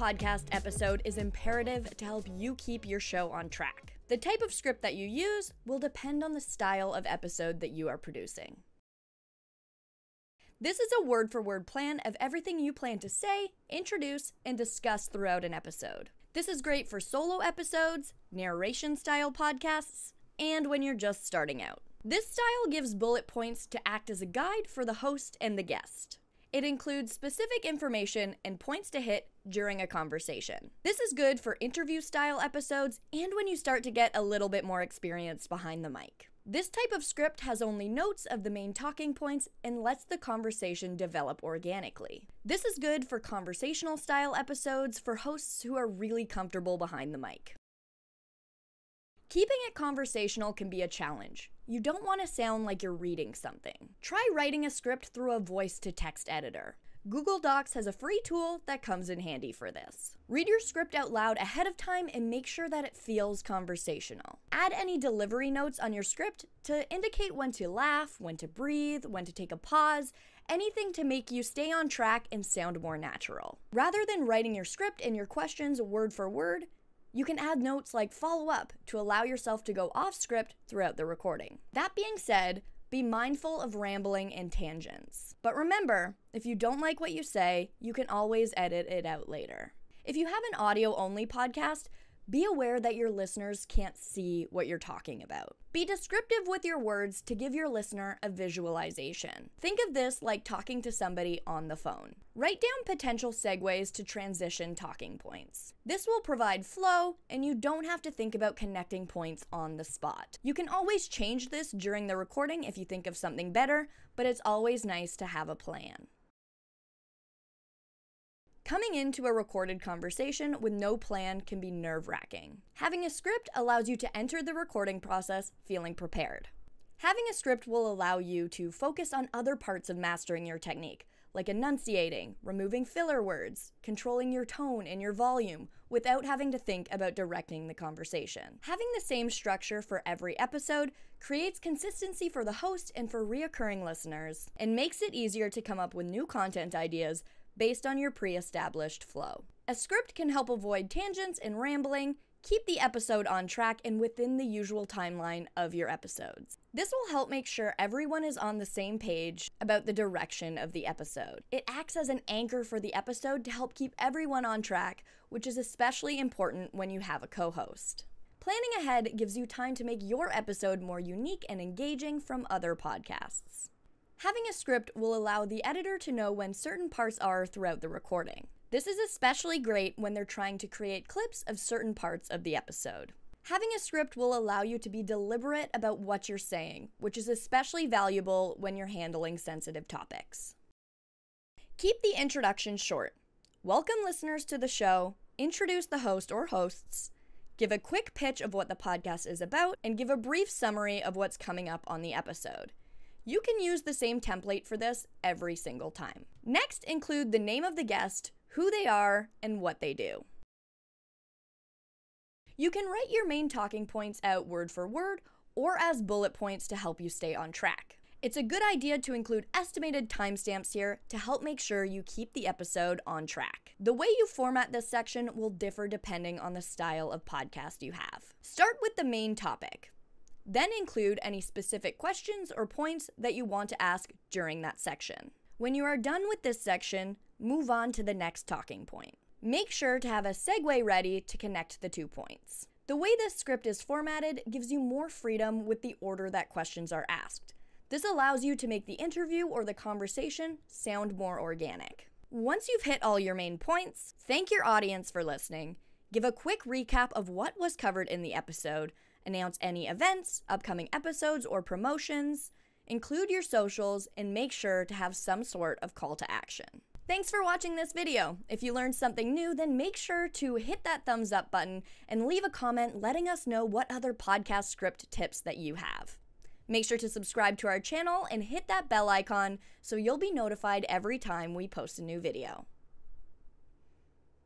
podcast episode is imperative to help you keep your show on track. The type of script that you use will depend on the style of episode that you are producing. This is a word for word plan of everything you plan to say, introduce, and discuss throughout an episode. This is great for solo episodes, narration style podcasts, and when you're just starting out. This style gives bullet points to act as a guide for the host and the guest. It includes specific information and points to hit during a conversation. This is good for interview style episodes and when you start to get a little bit more experience behind the mic. This type of script has only notes of the main talking points and lets the conversation develop organically. This is good for conversational style episodes for hosts who are really comfortable behind the mic. Keeping it conversational can be a challenge. You don't want to sound like you're reading something. Try writing a script through a voice to text editor. Google Docs has a free tool that comes in handy for this. Read your script out loud ahead of time and make sure that it feels conversational. Add any delivery notes on your script to indicate when to laugh, when to breathe, when to take a pause, anything to make you stay on track and sound more natural. Rather than writing your script and your questions word for word, you can add notes like follow up to allow yourself to go off script throughout the recording. That being said, be mindful of rambling and tangents. But remember, if you don't like what you say, you can always edit it out later. If you have an audio only podcast, be aware that your listeners can't see what you're talking about. Be descriptive with your words to give your listener a visualization. Think of this like talking to somebody on the phone. Write down potential segues to transition talking points. This will provide flow, and you don't have to think about connecting points on the spot. You can always change this during the recording if you think of something better, but it's always nice to have a plan. Coming into a recorded conversation with no plan can be nerve wracking. Having a script allows you to enter the recording process feeling prepared. Having a script will allow you to focus on other parts of mastering your technique, like enunciating, removing filler words, controlling your tone and your volume without having to think about directing the conversation. Having the same structure for every episode creates consistency for the host and for reoccurring listeners, and makes it easier to come up with new content ideas based on your pre established flow. A script can help avoid tangents and rambling, keep the episode on track and within the usual timeline of your episodes. This will help make sure everyone is on the same page about the direction of the episode. It acts as an anchor for the episode to help keep everyone on track, which is especially important when you have a co host. Planning ahead gives you time to make your episode more unique and engaging from other podcasts. Having a script will allow the editor to know when certain parts are throughout the recording. This is especially great when they're trying to create clips of certain parts of the episode. Having a script will allow you to be deliberate about what you're saying, which is especially valuable when you're handling sensitive topics. Keep the introduction short. Welcome listeners to the show, introduce the host or hosts, give a quick pitch of what the podcast is about, and give a brief summary of what's coming up on the episode. You can use the same template for this every single time. Next, include the name of the guest, who they are, and what they do. You can write your main talking points out word for word or as bullet points to help you stay on track. It's a good idea to include estimated timestamps here to help make sure you keep the episode on track. The way you format this section will differ depending on the style of podcast you have. Start with the main topic. Then include any specific questions or points that you want to ask during that section. When you are done with this section, move on to the next talking point. Make sure to have a segue ready to connect the two points. The way this script is formatted gives you more freedom with the order that questions are asked. This allows you to make the interview or the conversation sound more organic. Once you've hit all your main points, thank your audience for listening, give a quick recap of what was covered in the episode, announce any events, upcoming episodes, or promotions, include your socials, and make sure to have some sort of call to action. Thanks for watching this video. If you learned something new, then make sure to hit that thumbs up button and leave a comment letting us know what other podcast script tips that you have. Make sure to subscribe to our channel and hit that bell icon so you'll be notified every time we post a new video.